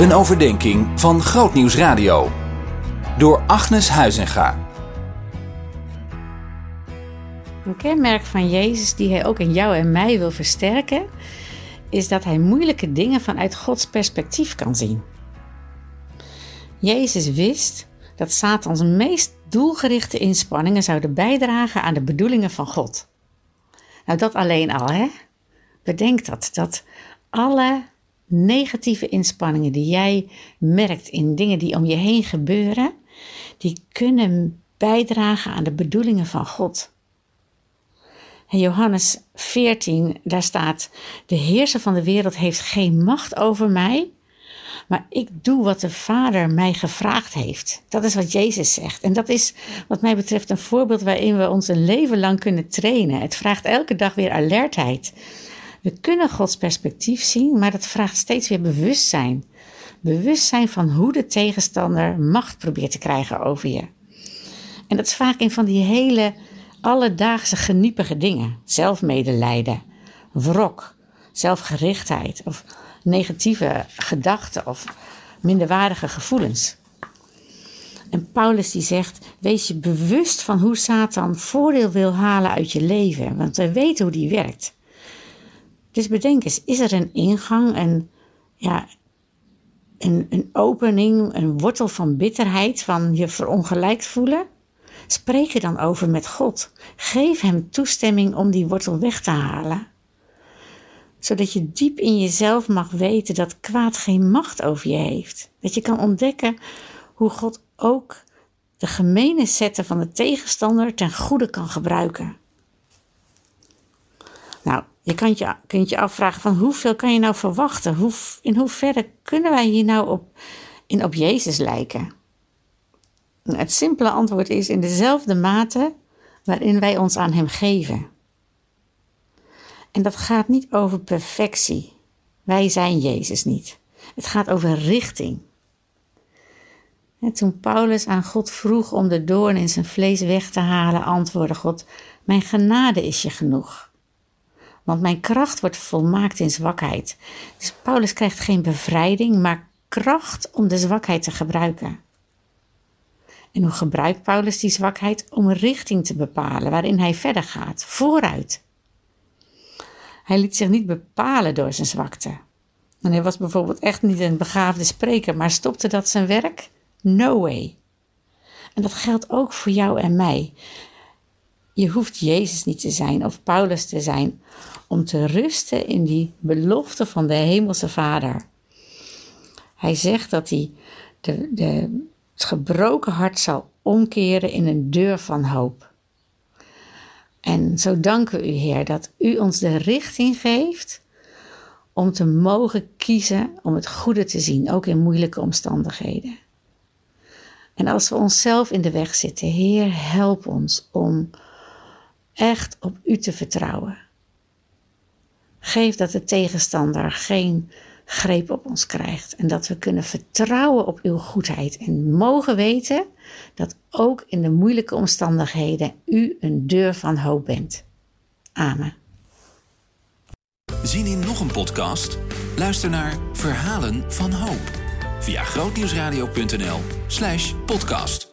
Een overdenking van Grootnieuws Radio. Door Agnes Huizinga. Een kenmerk van Jezus die hij ook in jou en mij wil versterken, is dat hij moeilijke dingen vanuit Gods perspectief kan zien. Jezus wist dat Satans meest doelgerichte inspanningen zouden bijdragen aan de bedoelingen van God. Nou, dat alleen al, hè? Bedenk dat, dat alle negatieve inspanningen die jij merkt in dingen die om je heen gebeuren, die kunnen bijdragen aan de bedoelingen van God. In Johannes 14, daar staat: De heerser van de wereld heeft geen macht over mij, maar ik doe wat de Vader mij gevraagd heeft. Dat is wat Jezus zegt. En dat is, wat mij betreft, een voorbeeld waarin we ons een leven lang kunnen trainen. Het vraagt elke dag weer alertheid. We kunnen Gods perspectief zien, maar dat vraagt steeds weer bewustzijn. Bewustzijn van hoe de tegenstander macht probeert te krijgen over je. En dat is vaak in van die hele alledaagse geniepige dingen. Zelfmedelijden, wrok, zelfgerichtheid of negatieve gedachten of minderwaardige gevoelens. En Paulus die zegt: Wees je bewust van hoe Satan voordeel wil halen uit je leven, want wij weten hoe die werkt. Dus bedenk eens: is er een ingang, een, ja, een, een opening, een wortel van bitterheid, van je verongelijkt voelen? Spreek er dan over met God. Geef Hem toestemming om die wortel weg te halen. Zodat je diep in jezelf mag weten dat kwaad geen macht over je heeft. Dat je kan ontdekken hoe God ook de gemene zetten van de tegenstander ten goede kan gebruiken. Nou, je kunt je, je afvragen van hoeveel kan je nou verwachten? Hoe, in hoeverre kunnen wij hier nou op, in op Jezus lijken? Het simpele antwoord is in dezelfde mate waarin wij ons aan Hem geven. En dat gaat niet over perfectie. Wij zijn Jezus niet. Het gaat over richting. En toen Paulus aan God vroeg om de doorn in zijn vlees weg te halen, antwoordde God: Mijn genade is je genoeg. Want mijn kracht wordt volmaakt in zwakheid. Dus Paulus krijgt geen bevrijding, maar kracht om de zwakheid te gebruiken. En hoe gebruikt Paulus die zwakheid? Om een richting te bepalen waarin hij verder gaat, vooruit. Hij liet zich niet bepalen door zijn zwakte. En hij was bijvoorbeeld echt niet een begaafde spreker, maar stopte dat zijn werk? No way. En dat geldt ook voor jou en mij. Je hoeft Jezus niet te zijn of Paulus te zijn om te rusten in die belofte van de Hemelse Vader. Hij zegt dat hij de, de, het gebroken hart zal omkeren in een deur van hoop. En zo danken we u, Heer, dat u ons de richting geeft om te mogen kiezen om het goede te zien, ook in moeilijke omstandigheden. En als we onszelf in de weg zitten, Heer, help ons om echt op u te vertrouwen. Geef dat de tegenstander geen greep op ons krijgt en dat we kunnen vertrouwen op uw goedheid en mogen weten dat ook in de moeilijke omstandigheden u een deur van hoop bent. Amen. Zien in nog een podcast? Luister naar Verhalen van Hoop via grootnieuwsradio.nl/podcast.